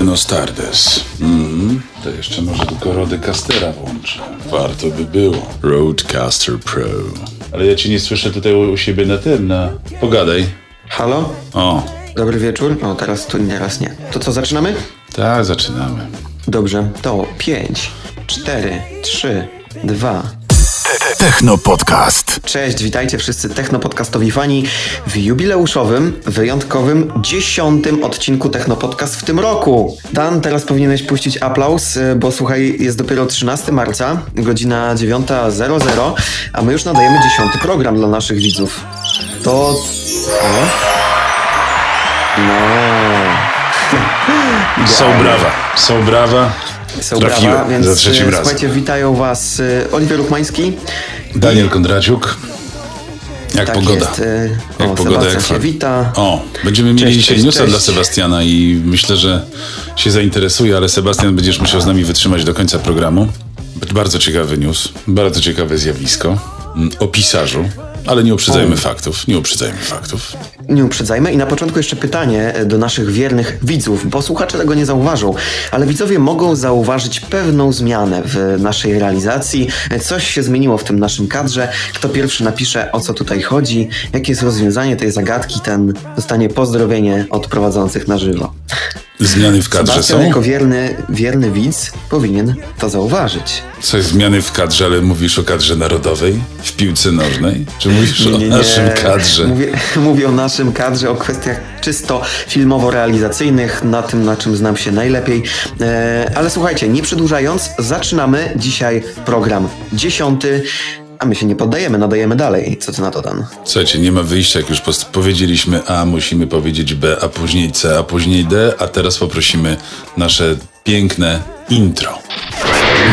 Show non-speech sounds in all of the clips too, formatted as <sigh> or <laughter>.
No Stardust. Mm, to jeszcze może tylko Rodecastera włączę. Warto by było. Roadcaster Pro. Ale ja cię nie słyszę tutaj u, u siebie na tym, na... Pogadaj. Halo? O, Dobry wieczór. O, teraz tu teraz nie. To co, zaczynamy? tak, zaczynamy. Dobrze. To 5, 4, 3, 2. Techno Podcast. Cześć, witajcie wszyscy technopodcastowi fani w jubileuszowym, wyjątkowym, dziesiątym odcinku Technopodcast w tym roku. Dan, teraz powinieneś puścić aplauz, y, bo słuchaj, jest dopiero 13 marca, godzina 9.00, a my już nadajemy dziesiąty program dla naszych widzów. To... O? No... Są brawa, są brawa. Są Trafiłem brawa, więc za trzecim y, razem. słuchajcie, witają was y, Oliwier Ruchmański. Daniel Kondraciuk. Jak Tak pogoda? jest. y, Jak o, pogoda, Sebastian jak się wita. O, będziemy mieli Cześć, dzisiaj cześć, newsa cześć. dla Sebastiana i myślę, że się zainteresuje, ale Sebastian będziesz musiał z nami wytrzymać do końca programu. Bardzo ciekawy news, bardzo ciekawe zjawisko mm, o pisarzu, ale nie uprzedzajmy faktów, nie uprzedzajmy faktów. Nie uprzedzajmy. I na początku jeszcze pytanie do naszych wiernych widzów, bo słuchacze tego nie zauważą, ale widzowie mogą zauważyć pewną zmianę w naszej realizacji. Coś się zmieniło w tym naszym kadrze. Kto pierwszy napisze, o co tutaj chodzi, jakie jest rozwiązanie tej zagadki, ten dostanie pozdrowienie od prowadzących na żywo. Zmiany w kadrze Sebastian są? jako wierny, wierny widz powinien to zauważyć. Coś zmiany w kadrze, ale mówisz o kadrze narodowej w piłce nożnej? Czy mówisz o Nie, nie, nie. naszym kadrze? Mówię, <laughs> mówię o naszym kadrze, o kwestiach czysto filmowo-realizacyjnych, na tym, na czym znam się najlepiej. E, ale słuchajcie, nie przedłużając, zaczynamy dzisiaj program dziesiąty, a my się nie poddajemy, nadajemy dalej. Co ty na to, Dan? Słuchajcie, nie ma wyjścia, jak już powiedzieliśmy A, musimy powiedzieć B, a później C, a później D, a teraz poprosimy nasze piękne intro.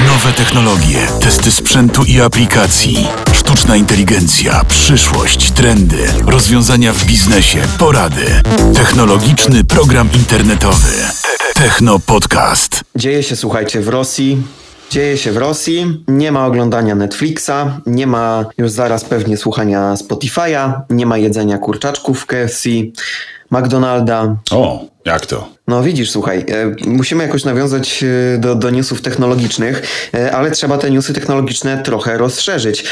Nowe technologie, testy sprzętu i aplikacji, sztuczna inteligencja, przyszłość, trendy, rozwiązania w biznesie, porady. Technologiczny program internetowy. Techno Podcast. Dzieje się, słuchajcie, w Rosji. Dzieje się w Rosji, nie ma oglądania Netflixa, nie ma już zaraz pewnie słuchania Spotify'a, nie ma jedzenia kurczaczków w KFC, McDonalda, O, jak to? No widzisz, słuchaj, e, musimy jakoś nawiązać e, do, do newsów technologicznych, e, ale trzeba te newsy technologiczne trochę rozszerzyć,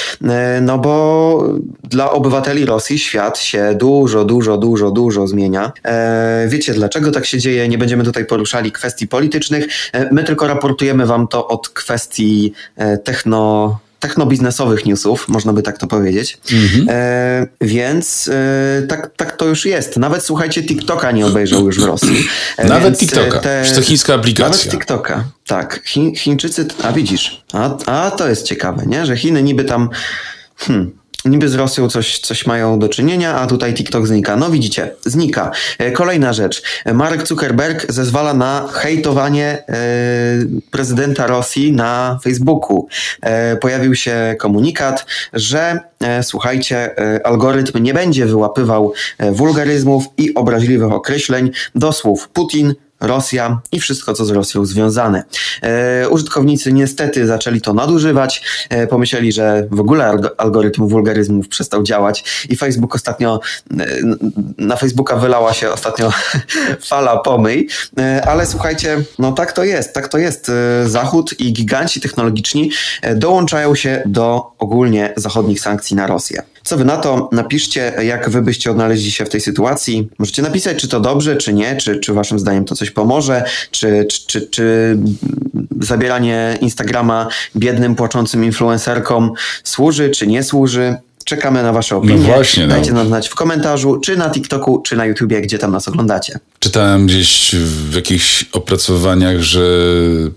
no bo dla obywateli Rosji świat się dużo, dużo, dużo, dużo zmienia. Wiecie dlaczego tak się dzieje? Nie będziemy tutaj poruszali kwestii politycznych, my tylko raportujemy wam to od kwestii techno technobiznesowych newsów, można by tak to powiedzieć. E, więc e, tak, tak to już jest. Nawet słuchajcie, TikToka nie obejrzał już w Rosji. E, Nawet e, TikToka. Przecież to chińska aplikacja. Nawet TikToka, tak. Chi, Chińczycy, a widzisz, a, a to jest ciekawe, nie? Że Chiny niby tam... Hmm, Niby z Rosją coś, coś mają do czynienia, a tutaj TikTok znika. No widzicie, znika. E, Kolejna rzecz. Mark Zuckerberg zezwala na hejtowanie e, prezydenta Rosji na Facebooku. E, pojawił się komunikat, że słuchajcie, algorytm nie będzie wyłapywał wulgaryzmów i obraźliwych określeń do słów Putin, Rosja i wszystko, co z Rosją związane. E, użytkownicy niestety zaczęli to nadużywać, e, pomyśleli, że w ogóle alg- algorytm wulgaryzmów przestał działać i Facebook ostatnio, e, na Facebooka wylała się ostatnio <laughs> fala pomyj, e, ale słuchajcie, no tak to jest, tak to jest. E, Zachód i giganci technologiczni e, dołączają się do ogólnie zachodnich sankcji na Rosję. Co wy na to? Napiszcie, jak wy byście odnaleźli się w tej sytuacji. Możecie napisać, czy to dobrze, czy nie, czy, czy waszym zdaniem to coś pomoże, czy, czy, czy, czy zabieranie Instagrama biednym, płaczącym influencerkom służy, czy nie służy. Czekamy na wasze opinie. właśnie, no. Dajcie nam znać w komentarzu, czy na TikToku, czy na YouTubie, gdzie tam nas oglądacie. Czytałem gdzieś w jakichś opracowaniach, że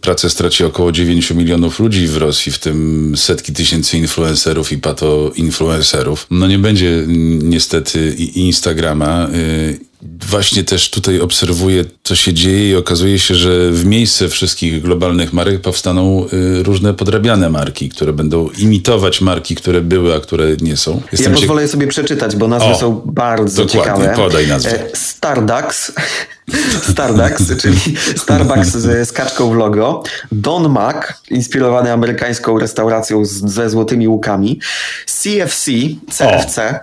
pracę straci około 9 milionów ludzi w Rosji, w tym setki tysięcy influencerów i pato-influencerów. No nie będzie niestety Instagrama. y, Właśnie też tutaj obserwuję, co się dzieje i okazuje się, że w miejsce wszystkich globalnych marek powstaną y, różne podrabiane marki, które będą imitować marki, które były, a które nie są. Ja ciek- pozwolę sobie przeczytać, bo nazwy O, są bardzo dokładnie, ciekawe. podaj nazwę. E, Stardax, <laughs> Stardax, <laughs> czyli Starbucks z, z kaczką w logo, Don Mac, inspirowany amerykańską restauracją z, ze złotymi łukami, CFC, CFC.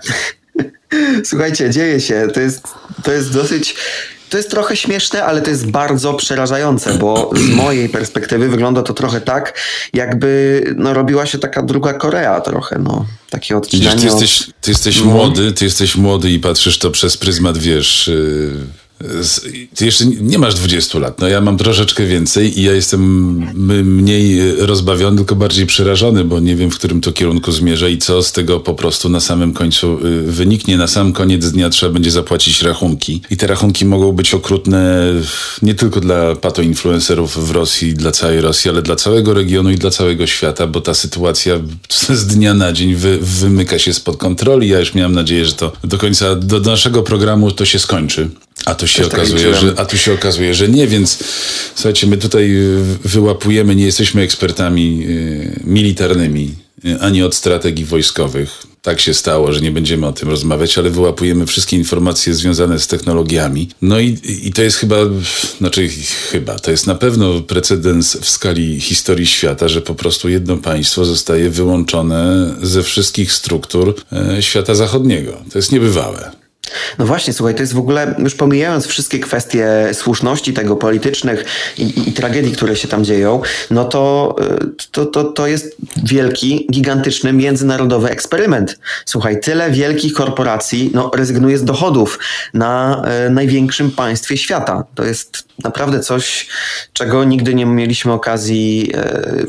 Słuchajcie, dzieje się, to jest, to jest dosyć... To jest trochę śmieszne, ale to jest bardzo przerażające, bo z mojej perspektywy wygląda to trochę tak, jakby no, robiła się taka druga Korea trochę, no. Takie odcinanie. Widzisz, ty jesteś, ty jesteś No. młody, ty jesteś młody i patrzysz to przez pryzmat, wiesz... Yy... Ty jeszcze nie- masz 20 lat, no ja mam troszeczkę więcej i ja jestem mniej rozbawiony, tylko bardziej przerażony, bo nie wiem, w którym to kierunku zmierza i co z tego po prostu na samym końcu y, wyniknie. Na sam koniec dnia trzeba będzie zapłacić rachunki i te rachunki mogą być okrutne nie tylko dla patoinfluencerów w Rosji, dla całej Rosji, ale dla całego regionu i dla całego świata, bo ta sytuacja z dnia na dzień wy, wymyka się spod kontroli. Ja już miałem nadzieję, że to do końca, do naszego programu to się skończy. A tu się Też tak okazuje, liczyłem. że, a tu się okazuje, że nie, więc słuchajcie, my tutaj y, wyłapujemy, nie jesteśmy ekspertami y, militarnymi, y, ani od strategii wojskowych. Tak się stało, że nie będziemy o tym rozmawiać, ale wyłapujemy wszystkie informacje związane z technologiami. No i, i to jest chyba, znaczy chyba, to jest na pewno precedens w skali historii świata, że po prostu jedno państwo zostaje wyłączone ze wszystkich struktur e, świata zachodniego. To jest niebywałe. No właśnie, słuchaj, to jest w ogóle, już pomijając wszystkie kwestie słuszności tego politycznych i, i, i tragedii, które się tam dzieją, no to, y, to, to, to jest wielki, gigantyczny, międzynarodowy eksperyment. Słuchaj, tyle wielkich korporacji no, rezygnuje z dochodów na y, największym państwie świata. To jest naprawdę coś, czego nigdy nie mieliśmy okazji y,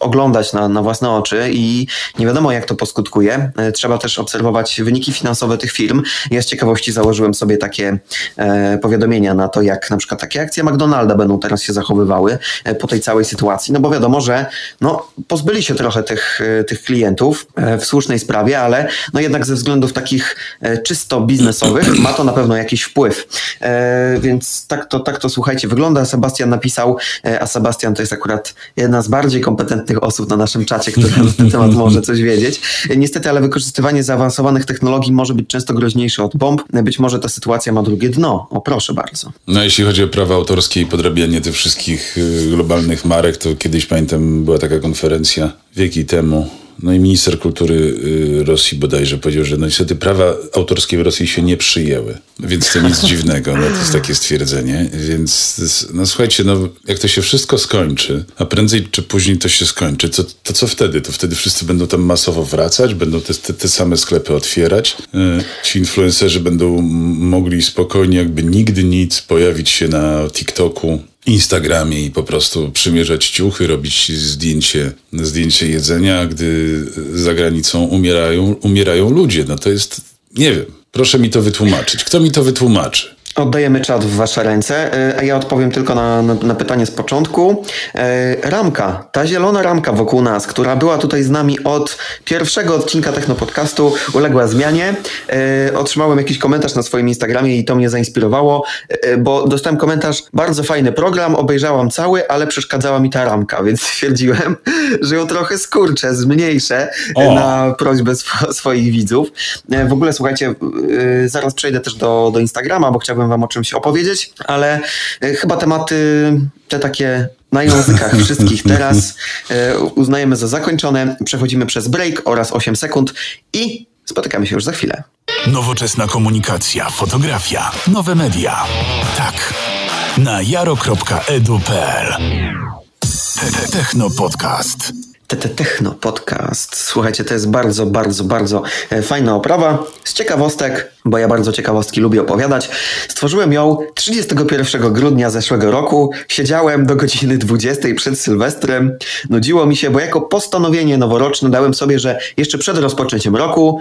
oglądać na, na własne oczy i nie wiadomo, jak to poskutkuje. Trzeba też obserwować wyniki finansowe tych firm. Z ciekawości założyłem sobie takie e, powiadomienia na to, jak na przykład takie akcje McDonalda będą teraz się zachowywały e, po tej całej sytuacji. No bo wiadomo, że no, pozbyli się trochę tych, e, tych klientów e, w słusznej sprawie, ale no jednak ze względów takich e, czysto biznesowych <clears throat> ma to na pewno jakiś wpływ. E, więc tak to, tak to słuchajcie, wygląda. Sebastian napisał, a Sebastian to jest akurat jedna z bardziej kompetentnych osób na naszym czacie, która na ten temat może coś wiedzieć. Niestety, ale wykorzystywanie zaawansowanych technologii może być często groźniejsze od bomb. Być może ta sytuacja ma drugie dno. O, proszę bardzo. No jeśli chodzi o prawa autorskie i podrabianie tych wszystkich y, globalnych marek, to kiedyś pamiętam była taka konferencja wieki temu. No i minister kultury y, Rosji bodajże powiedział, że no niestety prawa autorskie w Rosji się nie przyjęły. Więc to nic dziwnego, no to jest takie stwierdzenie. Więc no słuchajcie, no jak to się wszystko skończy, a prędzej czy później to się skończy, to, to co wtedy? To wtedy wszyscy będą tam masowo wracać, będą te, te, te same sklepy otwierać. Y, Ci influencerzy będą mogli spokojnie, jakby nigdy nic, pojawić się na TikToku, Instagramie i po prostu przymierzać ciuchy, robić zdjęcie, zdjęcie jedzenia, gdy za granicą umierają, umierają ludzie. No to jest, nie wiem, proszę mi to wytłumaczyć. Kto mi to wytłumaczy? Oddajemy czat w Wasze ręce, e, a ja odpowiem tylko na, na, na pytanie z początku. E, ramka, ta zielona ramka wokół nas, która była tutaj z nami od pierwszego odcinka Technopodcastu, uległa zmianie. E, otrzymałem jakiś komentarz na swoim Instagramie i to mnie zainspirowało, bo dostałem komentarz, bardzo fajny program, obejrzałam cały, ale przeszkadzała mi ta ramka, więc <laughs> stwierdziłem, że ją trochę skurczę, zmniejszę O. na prośbę sw- swoich widzów. W ogóle słuchajcie, zaraz przejdę też do, do Instagrama, bo chciałbym wam o czymś opowiedzieć, ale y, chyba tematy te takie na językach <laughs> wszystkich teraz y, uznajemy za zakończone. Przechodzimy przez break oraz 8 sekund i spotykamy się już za chwilę. Nowoczesna komunikacja, fotografia, nowe media. Tak. Na jaro.edu.pl Te- Techno Podcast. TT Techno Podcast. Słuchajcie, to jest bardzo, bardzo, bardzo e, fajna oprawa. Z ciekawostek, bo ja bardzo ciekawostki lubię opowiadać. Stworzyłem ją 31 grudnia zeszłego roku. Siedziałem do godziny 20 przed Sylwestrem. Nudziło mi się, bo jako postanowienie noworoczne dałem sobie, że jeszcze przed rozpoczęciem roku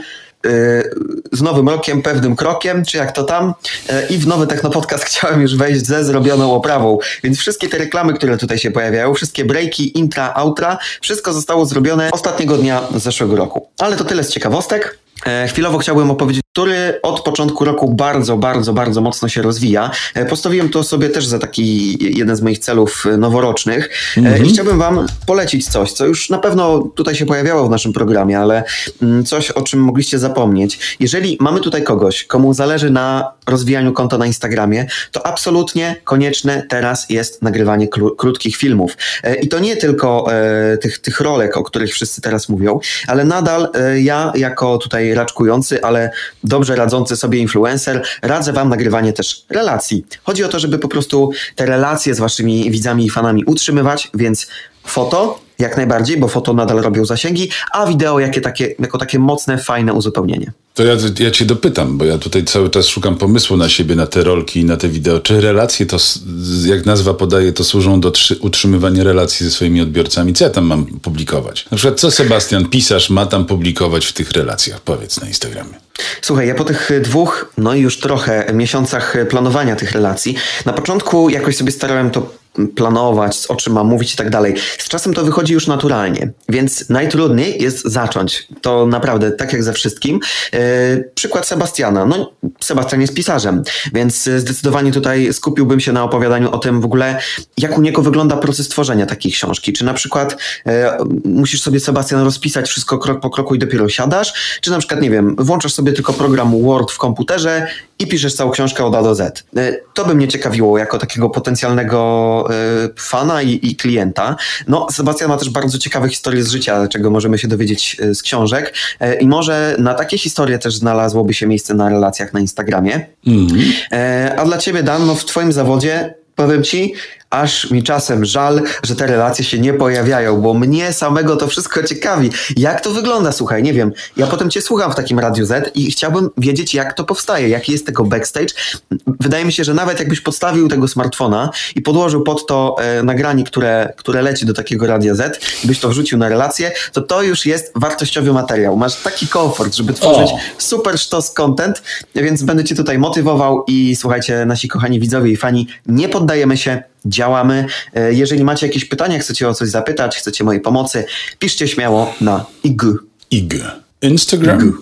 z nowym rokiem, pewnym krokiem, czy jak to tam. Yy, I w nowy Technopodcast <laughs> chciałem już wejść ze zrobioną oprawą. Więc wszystkie te reklamy, które tutaj się pojawiają, wszystkie breaki, intra, outra, wszystko zostało zrobione ostatniego dnia zeszłego roku. Ale to tyle z ciekawostek. E, Chwilowo chciałbym opowiedzieć, który od początku roku bardzo, bardzo, bardzo mocno się rozwija. E, Postawiłem to sobie też za taki jeden z moich celów e, noworocznych E, i chciałbym Wam polecić coś, co już na pewno tutaj się pojawiało w naszym programie, ale mm, coś, o czym mogliście zapomnieć. Jeżeli mamy tutaj kogoś, komu zależy na rozwijaniu konta na Instagramie, to absolutnie konieczne teraz jest nagrywanie kró- krótkich filmów. I to nie tylko e, tych, tych rolek, o których wszyscy teraz mówią, ale nadal e, ja jako tutaj raczkujący, ale dobrze radzący sobie influencer, radzę Wam nagrywanie też relacji. Chodzi o to, żeby po prostu te relacje z Waszymi widzami i fanami utrzymywać, więc foto jak najbardziej, bo foto nadal robią zasięgi, a wideo jakie takie, jako takie mocne, fajne uzupełnienie. To ja, ja cię dopytam, bo ja tutaj cały czas szukam pomysłu na siebie, na te rolki i na te wideo. Czy relacje to, jak nazwa podaje, to służą do utrzymywania relacji ze swoimi odbiorcami? Co ja tam mam publikować? Na przykład co Sebastian, pisarz, ma tam publikować w tych relacjach? Powiedz na Instagramie. Słuchaj, ja po tych dwóch, no i już trochę miesiącach planowania tych relacji, na początku jakoś sobie starałem to planować, o czym mam mówić i tak dalej. Z czasem to wychodzi już naturalnie, więc najtrudniej jest zacząć. To naprawdę, tak jak ze wszystkim. Yy, przykład Sebastiana. No, Sebastian jest pisarzem, więc zdecydowanie tutaj skupiłbym się na opowiadaniu o tym w ogóle, jak u niego wygląda proces tworzenia takiej książki. Czy na przykład yy, musisz sobie, Sebastian, rozpisać wszystko krok po kroku i dopiero siadasz, czy na przykład, nie wiem, włączasz sobie tylko program Word w komputerze i piszesz całą książkę od A do Z. Yy, to by mnie ciekawiło jako takiego potencjalnego E, fana i, i, klienta. No, Sebastian ma też bardzo ciekawe historie z życia, czego możemy się dowiedzieć e, z książek. E, I może na takie historie też znalazłoby się miejsce na relacjach na Instagramie. Mm. A dla ciebie, Dan, no w twoim zawodzie powiem ci, aż mi czasem żal, że te relacje się nie pojawiają, bo mnie samego to wszystko ciekawi. Jak to wygląda, słuchaj, nie wiem. Ja potem cię słucham w takim Radiu Z i chciałbym wiedzieć, jak to powstaje, jaki jest tego backstage. Wydaje mi się, że nawet jakbyś podstawił tego smartfona i podłożył pod to e, nagranie, które, które leci do takiego Radia Z, byś to wrzucił na relację, to to już jest wartościowy materiał. Masz taki komfort, żeby tworzyć o. super sztos content, więc będę cię tutaj motywował i słuchajcie, nasi kochani widzowie i fani, nie poddajemy się, działamy. E, jeżeli macie jakieś pytania, chcecie o coś zapytać, chcecie mojej pomocy, piszcie śmiało na IG. IG. Instagram? IG.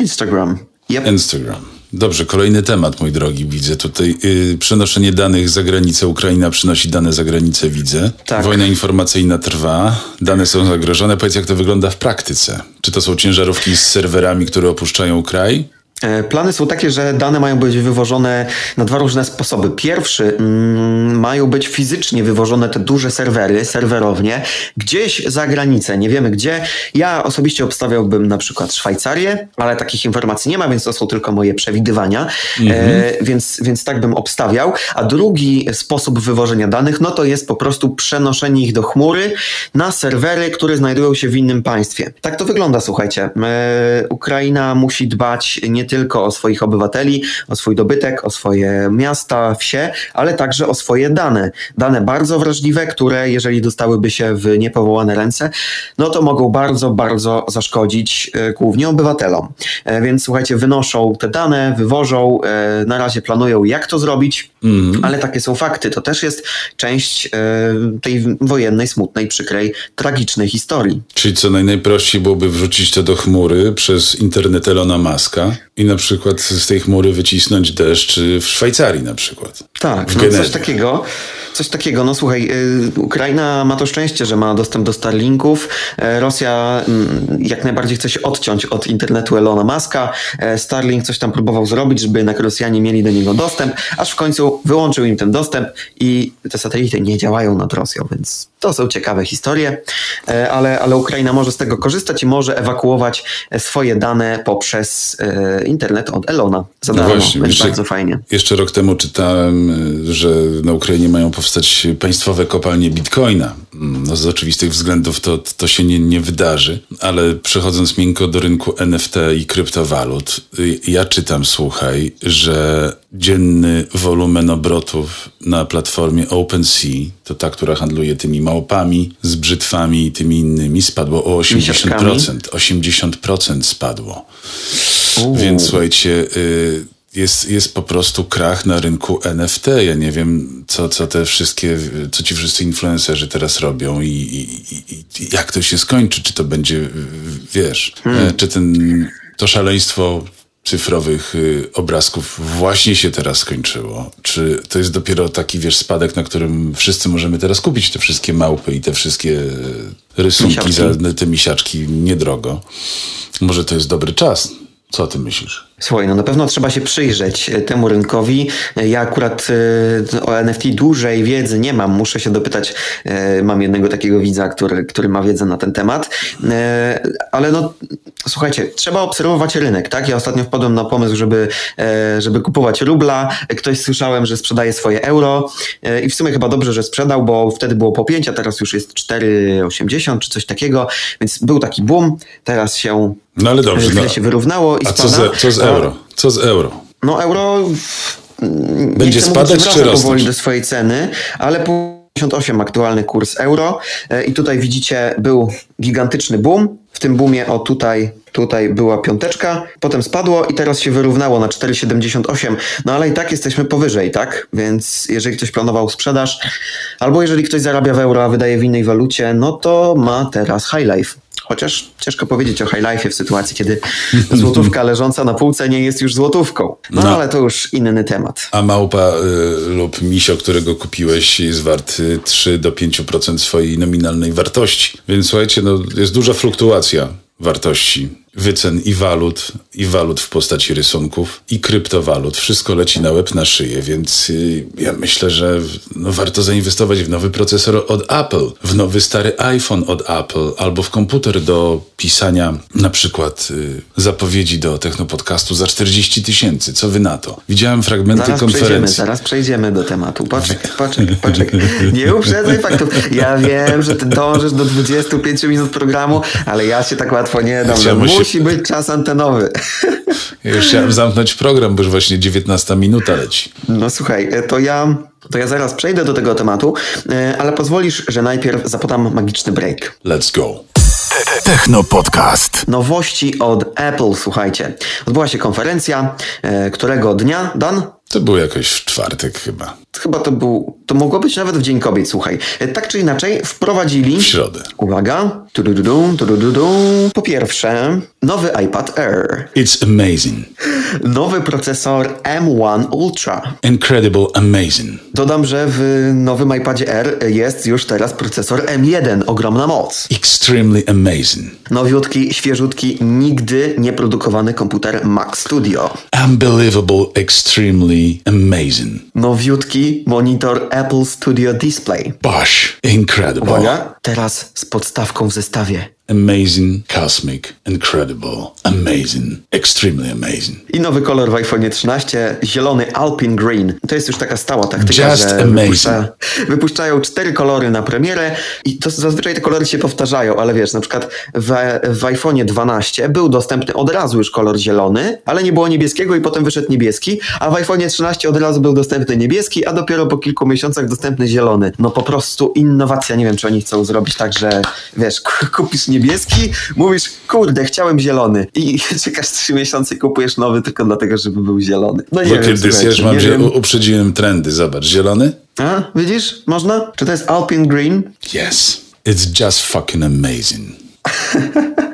Instagram. Yep. Instagram. Dobrze, kolejny temat, mój drogi, widzę tutaj. Yy, przenoszenie danych za granicę. Ukraina przynosi dane za granicę, widzę. Tak. Wojna informacyjna trwa, dane są zagrożone. Powiedz, jak to wygląda w praktyce? Czy to są ciężarówki z serwerami, które opuszczają kraj? E, plany są takie, że dane mają być wywożone na dwa różne sposoby. Pierwszy, mm, mają być fizycznie wywożone te duże serwery, serwerownie, gdzieś za granicę, nie wiemy gdzie. Ja osobiście obstawiałbym na przykład Szwajcarię, ale takich informacji nie ma, więc to są tylko moje przewidywania, mhm. e, więc, więc tak bym obstawiał. A drugi sposób wywożenia danych, no to jest po prostu przenoszenie ich do chmury na serwery, które znajdują się w innym państwie. Tak to wygląda, słuchajcie. E, Ukraina musi dbać nie tylko tylko o swoich obywateli, o swój dobytek, o swoje miasta, wsie, ale także o swoje dane. Dane bardzo wrażliwe, które jeżeli dostałyby się w niepowołane ręce, no to mogą bardzo, bardzo zaszkodzić e, głównie obywatelom. E, więc słuchajcie, wynoszą te dane, wywożą, e, na razie planują jak to zrobić, mm. ale takie są fakty. To też jest część tej wojennej, smutnej, przykrej, tragicznej historii. Czyli co najprościej byłoby wrzucić to do chmury przez internet Elona Muska i na przykład z tej chmury wycisnąć deszcz w Szwajcarii na przykład. Tak, no coś takiego. Coś takiego, no słuchaj, y, Ukraina ma to szczęście, że ma dostęp do Starlinków. E, Rosja mm, jak najbardziej chce się odciąć od internetu Elona Muska. E, Starlink coś tam próbował zrobić, żeby jednak Rosjanie mieli do niego dostęp, aż w końcu wyłączył im ten dostęp i te satelity nie działają nad Rosją, więc to są ciekawe historie, e, ale, ale Ukraina może z tego korzystać i może ewakuować swoje dane poprzez internet od Elona. Za no darmo, właśnie, jeszcze, bardzo fajnie. Jeszcze rok temu czytałem, że na Ukrainie mają powstać państwowe kopalnie bitcoina. No z oczywistych względów to, to się nie, nie wydarzy, ale przechodząc miękko do rynku NFT i kryptowalut, ja czytam, słuchaj, że dzienny wolumen obrotów na platformie OpenSea, to ta, która handluje tymi małpami, z brzytwami i tymi innymi, spadło o 80%. 80% spadło. Więc słuchajcie, y, jest, jest po prostu krach na rynku NFT. Ja nie wiem, co, co te wszystkie, co ci wszyscy influencerzy teraz robią i, i, i, jak to się skończy. Czy to będzie, wiesz, hmm. E, czy ten, to szaleństwo cyfrowych y, obrazków właśnie się teraz skończyło? Czy to jest dopiero taki, wiesz, spadek, na którym wszyscy możemy teraz kupić te wszystkie małpy i te wszystkie rysunki misiaczki. za te misiaczki niedrogo? Może to jest dobry czas Co ty myślisz? Słuchaj, no na pewno trzeba się przyjrzeć e, temu rynkowi. Ja akurat e, o NFT dłużej wiedzy nie mam. Muszę się dopytać. e, Mam jednego takiego widza, który, który ma wiedzę na ten temat. E, Ale no, słuchajcie, trzeba obserwować rynek, tak? Ja ostatnio wpadłem na pomysł, żeby, e, żeby kupować rubla. Ktoś słyszałem, że sprzedaje swoje euro e, i w sumie chyba dobrze, że sprzedał, bo wtedy było po 5, a teraz już jest 4,80 czy coś takiego, więc był taki boom. Teraz się No ale dobrze. Chwilę No, się wyrównało i a co z, co z euro? Co z euro? No euro Będzie spadać czy rosnąć? powoli do swojej ceny, ale po 58 aktualny kurs euro E, i tutaj widzicie był gigantyczny boom. W tym boomie o tutaj tutaj była piąteczka, potem spadło i teraz się wyrównało na 4,78. No ale i tak jesteśmy powyżej, tak? Więc jeżeli ktoś planował sprzedaż, albo jeżeli ktoś zarabia w euro, a wydaje w innej walucie, no to ma teraz high life. Chociaż ciężko powiedzieć o high life w sytuacji, kiedy złotówka <laughs> leżąca na półce nie jest już złotówką. No, No. ale to już inny temat. A małpa y, lub misio, którego kupiłeś, jest wart y, 3 do 5% swojej nominalnej wartości. Więc słuchajcie, no, jest duża fluktuacja wartości wycen i walut, i walut w postaci rysunków, i kryptowalut. Wszystko leci na łeb, na szyję, więc y, ja myślę, że no, warto zainwestować w nowy procesor od Apple, w nowy stary iPhone od Apple, albo w komputer do pisania na przykład y, zapowiedzi do Technopodcastu za 40 tysięcy. Co wy na to? Widziałem fragmenty Zaraz przejdziemy, konferencji. zaraz przejdziemy do tematu. Poczekaj, <laughs> poczekaj, poczekaj. Nie uprzedzaj faktów. Ja wiem, że ty dążysz do 25 minut programu, ale ja się tak łatwo nie dam. Się- musi być czas antenowy. Ja już chciałem zamknąć program, bo już właśnie 19 minuta leci. No słuchaj, to ja, to ja zaraz przejdę do tego tematu, e, ale pozwolisz, że najpierw zapodam magiczny break. Let's go. Techno Podcast. Nowości od Apple, słuchajcie. Odbyła się konferencja, e, którego dnia, Dan? To było jakoś w czwartek chyba. Chyba to był, to mogło być nawet w Dzień Kobiet, słuchaj. E, Tak czy inaczej, wprowadzili... W środę. Uwaga. Po pierwsze, nowy iPad Air. It's amazing. Nowy procesor M1 Ultra. Incredible amazing. Dodam, że w nowym iPadzie Air jest już teraz procesor M1. Ogromna moc. Extremely amazing. Nowiutki, świeżutki, nigdy nie produkowany komputer Mac Studio. Unbelievable, extremely amazing. Nowiutki monitor Apple Studio Display. Bosh. Incredible. Uwaga, teraz z podstawką w zestawie. Amazing, cosmic, incredible, amazing, extremely amazing. I nowy kolor w iPhone 13, zielony Alpine Green. To jest już taka stała taktyka, Just że amazing. wypuszcza, wypuszczają cztery kolory na premierę i to zazwyczaj te kolory się powtarzają, ale wiesz, na przykład w, w iPhone'ie 12 był dostępny od razu już kolor zielony, ale nie było niebieskiego i potem wyszedł niebieski, a w iPhone'ie 13 od razu był dostępny niebieski, a dopiero po kilku miesiącach dostępny zielony. No po prostu innowacja, nie wiem czy oni chcą zrobić tak, że wiesz, kupisz niebieski, mówisz, kurde, chciałem zielony i <laughs> czekasz trzy miesiące i kupujesz nowy tylko dlatego, żeby był zielony. No nie Bo wiem, kiedy zjesz, mam nie się, wiem. u- uprzedziłem trendy. Zobacz, zielony? A, widzisz? Można? Czy to jest Alpine Green? Yes. It's just fucking amazing. <laughs>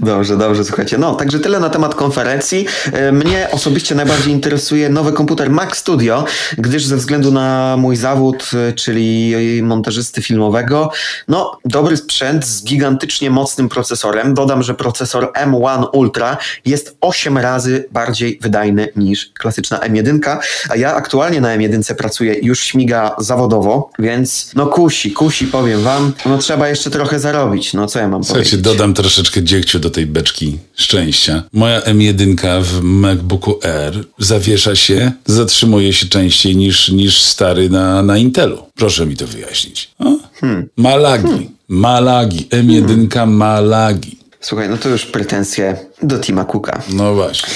Dobrze, dobrze, słuchajcie. No, także tyle na temat konferencji. E, Mnie osobiście najbardziej interesuje nowy komputer Mac Studio, gdyż ze względu na mój zawód, e, czyli montażysty filmowego, no, dobry sprzęt z gigantycznie mocnym procesorem. Dodam, że procesor M1 Ultra jest 8 razy bardziej wydajny niż klasyczna M1, a ja aktualnie na M1 pracuję, już śmiga zawodowo, więc no kusi, kusi, powiem wam, no trzeba jeszcze trochę zarobić, no co ja mam Słuchajcie, powiedzieć. dodam troszeczkę dziegciu do tej beczki szczęścia. Moja M1 w MacBooku Air zawiesza się, zatrzymuje się częściej niż, niż stary na, na Intelu. Proszę mi to wyjaśnić. O? Ma lagi. Ma lagi. M1 ma lagi. Słuchaj, no to już pretensje do Tima Cooka. No właśnie.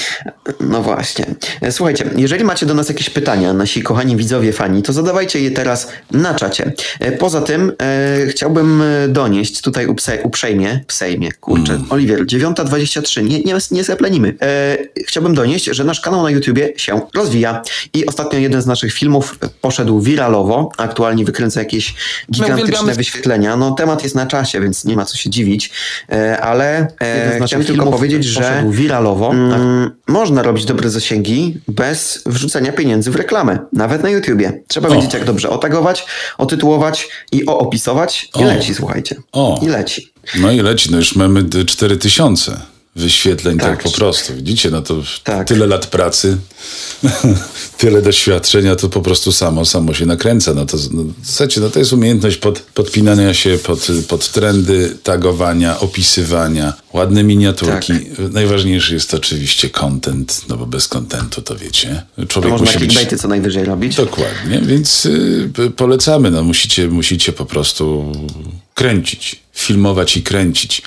No właśnie. Słuchajcie, jeżeli macie do nas jakieś pytania, nasi kochani widzowie, fani, to zadawajcie je teraz na czacie. E, Poza tym e, chciałbym e, donieść tutaj upse, uprzejmie, psejmie, kurczę, Oliwier, 9.23, nie, nie, nie zaplenimy. E, chciałbym donieść, że nasz kanał na YouTubie się rozwija i ostatnio jeden z naszych filmów poszedł wiralowo, aktualnie wykręca jakieś gigantyczne wyświetlenia. No temat jest na czasie, więc nie ma co się dziwić, e, ale e, chciałem tylko powiedzieć, że wiralowo mm, można robić dobre zasięgi bez wrzucenia pieniędzy w reklamę, nawet na YouTubie. Trzeba O. wiedzieć jak dobrze otagować, otytułować i oopisować i O. leci, słuchajcie. O. I leci. No i leci. No już mamy d- 4000 wyświetleń tak, Tak. po prostu. Widzicie, no to Tak. tyle lat pracy, <laughs> tyle doświadczenia, to po prostu samo, samo się nakręca. No to, no, słuchajcie, no to jest umiejętność pod, podpinania się pod, pod trendy, tagowania, opisywania, ładne miniaturki. Tak. Najważniejszy jest oczywiście content, no bo bez contentu to wiecie. To Człowiek można musi być... co najwyżej robić. Dokładnie, więc y, polecamy. No, musicie, musicie po prostu kręcić, filmować i kręcić.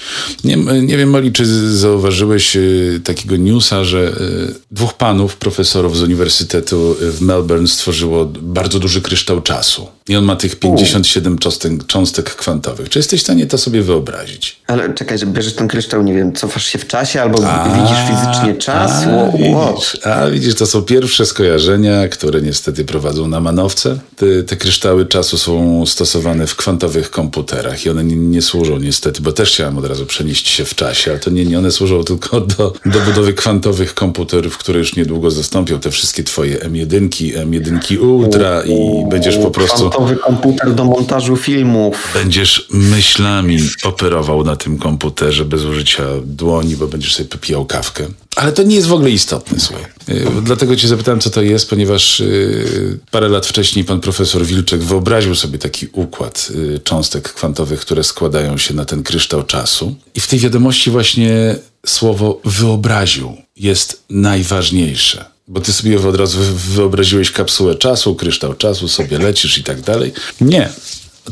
Nie, nie wiem, Moli, czy zauważyłeś y, takiego newsa, że y, dwóch panów, profesorów z Uniwersytetu w Melbourne stworzyło bardzo duży kryształ czasu. I on ma tych 57 cząstek, cząstek kwantowych. Czy jesteś w stanie to sobie wyobrazić? Ale czekaj, że bierzesz ten kryształ, nie wiem, cofasz się w czasie albo widzisz fizycznie czas? A, widzisz, a widzisz, to są pierwsze skojarzenia, które niestety prowadzą na manowce. Te, te kryształy czasu są stosowane w kwantowych komputerach i one nie, nie służą niestety, bo też chciałem od razu przenieść się w czasie, ale to nie, nie one służą tylko do, do budowy kwantowych komputerów, które już niedługo zastąpią te wszystkie twoje M1, M1 Ultra i będziesz po prostu... Kwantowy komputer do montażu filmów. Będziesz myślami operował na tym komputerze bez użycia dłoni, bo będziesz sobie popijał kawkę. Ale to nie jest w ogóle istotne, słuchaj. Yy, Dlatego cię zapytałem, co to jest, ponieważ yy, parę lat wcześniej pan profesor Wilczek wyobraził sobie taki układ yy, cząstek kwantowych, które składają się na ten kryształ czasu. I w tej wiadomości właśnie słowo wyobraził jest najważniejsze. Bo ty sobie od razu wy- wyobraziłeś kapsułę czasu, kryształ czasu, sobie lecisz i tak dalej. Nie.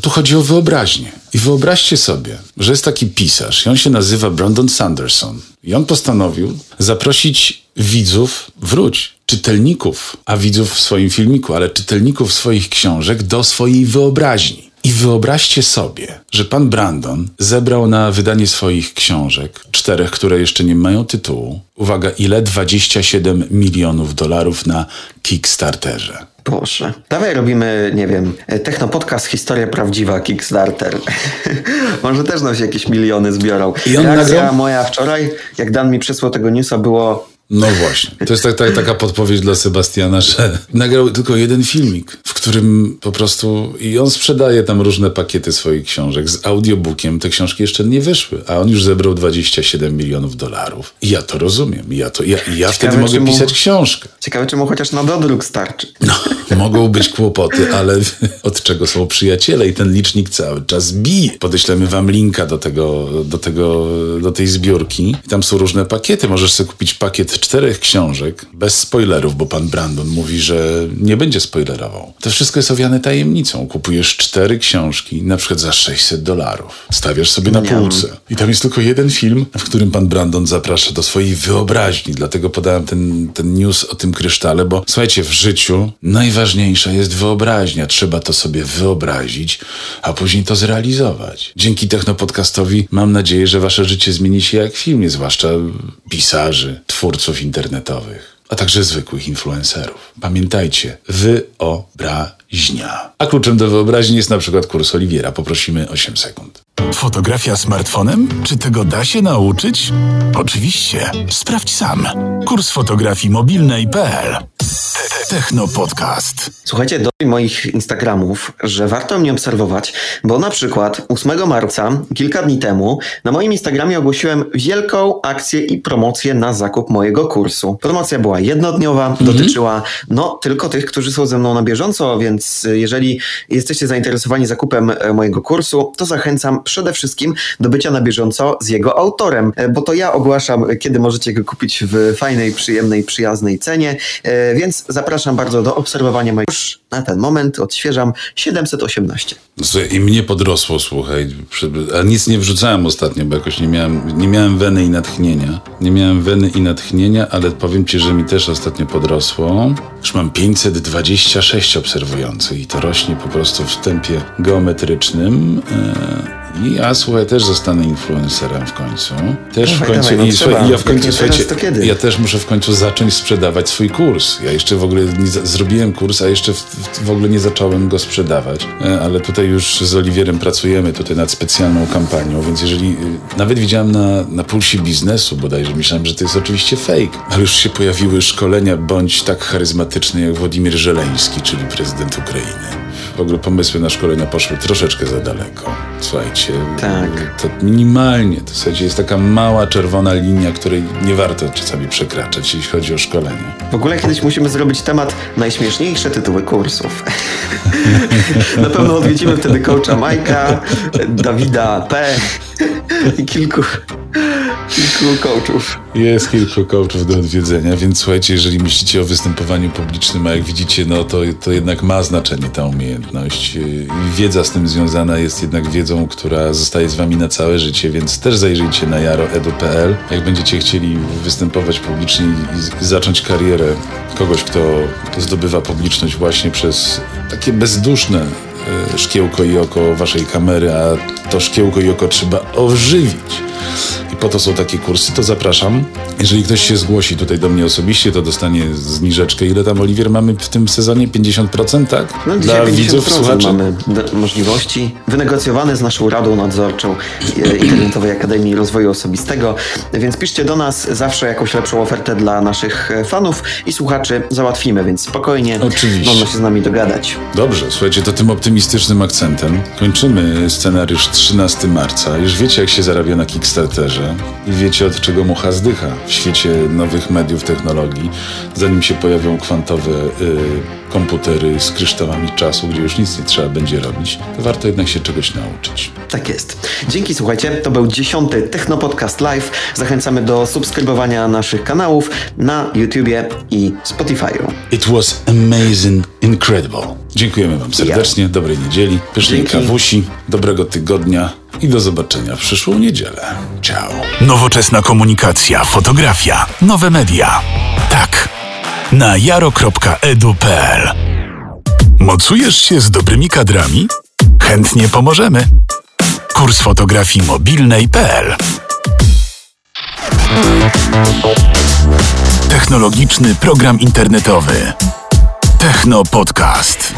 Tu chodzi o wyobraźnię. I wyobraźcie sobie, że jest taki pisarz i on się nazywa Brandon Sanderson. I on postanowił zaprosić widzów, wróć, czytelników, a widzów w swoim filmiku, ale czytelników swoich książek do swojej wyobraźni. I wyobraźcie sobie, że pan Brandon zebrał na wydanie swoich książek, czterech, które jeszcze nie mają tytułu, uwaga, ile? 27 milionów dolarów na Kickstarterze. Boże. Dawaj robimy, nie wiem, technopodcast Historia Prawdziwa Kickstarter. <laughs> Może też nam się jakieś miliony zbiorą. I on Reakcja nagrał- moja wczoraj, jak Dan mi przysłał tego newsa, było No właśnie. To jest tak, tak, taka podpowiedź dla Sebastiana, że nagrał tylko jeden filmik, w którym po prostu i on sprzedaje tam różne pakiety swoich książek z audiobookiem. Te książki jeszcze nie wyszły, a on już zebrał 27 milionów dolarów. I ja to rozumiem. Ja, to, ja, ja wtedy mogę mu- pisać książkę. ciekawe, czy mu chociaż na dodruk starczy. No, mogą być kłopoty, ale od czego są przyjaciele i ten licznik cały czas bije. Podeślemy wam linka do tego, do tego, do tej zbiórki. I tam są różne pakiety. Możesz sobie kupić pakiet czterech książek bez spoilerów, bo pan Brandon mówi, że nie będzie spoilerował. To wszystko jest owiane tajemnicą. Kupujesz cztery książki, na przykład za 600 dolarów. Stawiasz sobie na półce. I tam jest tylko jeden film, w którym pan Brandon zaprasza do swojej wyobraźni. Dlatego podałem ten, ten news o tym krysztale, bo słuchajcie, w życiu najważniejsza jest wyobraźnia. Trzeba to sobie wyobrazić, a później to zrealizować. Dzięki Technopodcastowi mam nadzieję, że wasze życie zmieni się jak w filmie, zwłaszcza pisarzy, twórców internetowych, a także zwykłych influencerów. Pamiętajcie, wyobraźnia. A kluczem do wyobraźni jest na przykład kurs Oliwiera. Poprosimy 8 sekund. Fotografia smartfonem? Czy tego da się nauczyć? Oczywiście. Sprawdź sam. Kurs fotografii mobilnej.pl Techno Podcast. Słuchajcie, do moich Instagramów, że warto mnie obserwować, bo na przykład 8 marca, kilka dni temu, na moim Instagramie ogłosiłem wielką akcję i promocję na zakup mojego kursu. Promocja była jednodniowa, dotyczyła no tylko tych, którzy są ze mną na bieżąco, więc y, jeżeli jesteście zainteresowani zakupem e, mojego kursu, to zachęcam przede wszystkim do bycia na bieżąco z jego autorem, e, bo to ja ogłaszam, e, kiedy możecie go kupić w fajnej, przyjemnej, przyjaznej cenie, e, więc zapraszam bardzo do obserwowania mojego. Już na ten moment odświeżam 718. No Słuchaj, i mnie podrosło, słuchaj, a nic nie wrzucałem ostatnio, bo jakoś nie miałem, nie miałem weny i natchnienia. Nie miałem weny i natchnienia, ale powiem ci, że mi też ostatnio podrosło. Już mam 526 obserwujących i to rośnie po prostu w tempie geometrycznym. E, I ja, słuchaj, też zostanę influencerem w końcu. Też w końcu. dawaj, no I, trzeba. i ja w końcu, słuchajcie, ja też muszę w końcu zacząć sprzedawać swój kurs. Ja jeszcze w ogóle nie zrobiłem kurs, a jeszcze w, w, w ogóle nie zacząłem go sprzedawać. E, Ale tutaj już z Oliwierem pracujemy tutaj nad specjalną kampanią, więc jeżeli y, nawet widziałem na, na pulsie biznesu bodajże, myślałem, że to jest oczywiście fake, ale już się pojawiły szkolenia bądź tak charyzmatyczne jak Władimir Żeleński, czyli prezydent Ukrainy. W ogóle pomysły na szkolenia poszły troszeczkę za daleko. Słuchajcie. Tak. To minimalnie, to słuchajcie, jest taka mała czerwona linia, której nie warto czasami przekraczać, jeśli chodzi o szkolenie. W ogóle kiedyś musimy zrobić temat najśmieszniejsze tytuły kursów. <laughs> Na pewno odwiedzimy wtedy coacha Majka, Dawida P i kilku, kilku coachów. Jest kilku coachów do odwiedzenia, więc słuchajcie, jeżeli myślicie o występowaniu publicznym, a jak widzicie, no to, to jednak ma znaczenie ta umiejętność. Wiedza z tym związana jest jednak wiedzą, która zostaje z wami na całe życie, więc też zajrzyjcie na jaroedu.pl. Jak będziecie chcieli występować publicznie i zacząć karierę kogoś, kto zdobywa publiczność właśnie przez takie bezduszne szkiełko i oko waszej kamery, a to szkiełko i oko trzeba ożywić. I po to są takie kursy, to zapraszam. Jeżeli ktoś się zgłosi tutaj do mnie osobiście, to dostanie zniżeczkę. Ile tam, Oliwier, mamy w tym sezonie? 50%, tak? No, Dla widzów, 50% słuchaczy? mamy możliwości wynegocjowane z naszą Radą Nadzorczą e, Internetowej Akademii Rozwoju Osobistego, więc piszcie do nas zawsze jakąś lepszą ofertę dla naszych e, fanów i słuchaczy załatwimy, więc spokojnie Oczywiście. można się z nami dogadać. Dobrze, słuchajcie, to tym optymistycznym akcentem kończymy scenariusz 13 marca. Już wiecie, jak się zarabia na Kickstarterze i wiecie, od czego mucha zdycha w świecie nowych mediów, technologii. Zanim się pojawią kwantowe y, komputery z kryształami czasu, gdzie już nic nie trzeba będzie robić, to warto jednak się czegoś nauczyć. Tak jest. Dzięki, słuchajcie. To był dziesiąty Technopodcast Live. Zachęcamy do subskrybowania naszych kanałów na YouTubie i Spotify'u. It was amazing, incredible. Dziękujemy Wam serdecznie, dobrej niedzieli, pysznej Dzięki. kawusi, dobrego tygodnia i do zobaczenia w przyszłą niedzielę. Ciao. Nowoczesna komunikacja, fotografia, nowe media. Tak. Na jaro.edu.pl Mocujesz się z dobrymi kadrami? Chętnie pomożemy. Kurs fotografii mobilnej.pl Technologiczny program internetowy. Techno Podcast.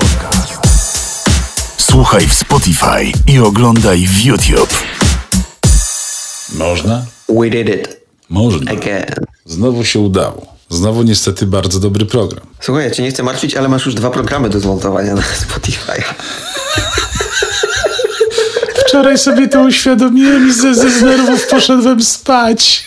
Słuchaj w Spotify i oglądaj w YouTube. Można? We did it Można. again. Znowu się udało. Znowu niestety bardzo dobry program. Słuchaj, ja cię nie chcę martwić, ale masz już dwa programy do zmontowania na Spotify. Wczoraj sobie to uświadomiłem i ze, ze nerwów poszedłem spać.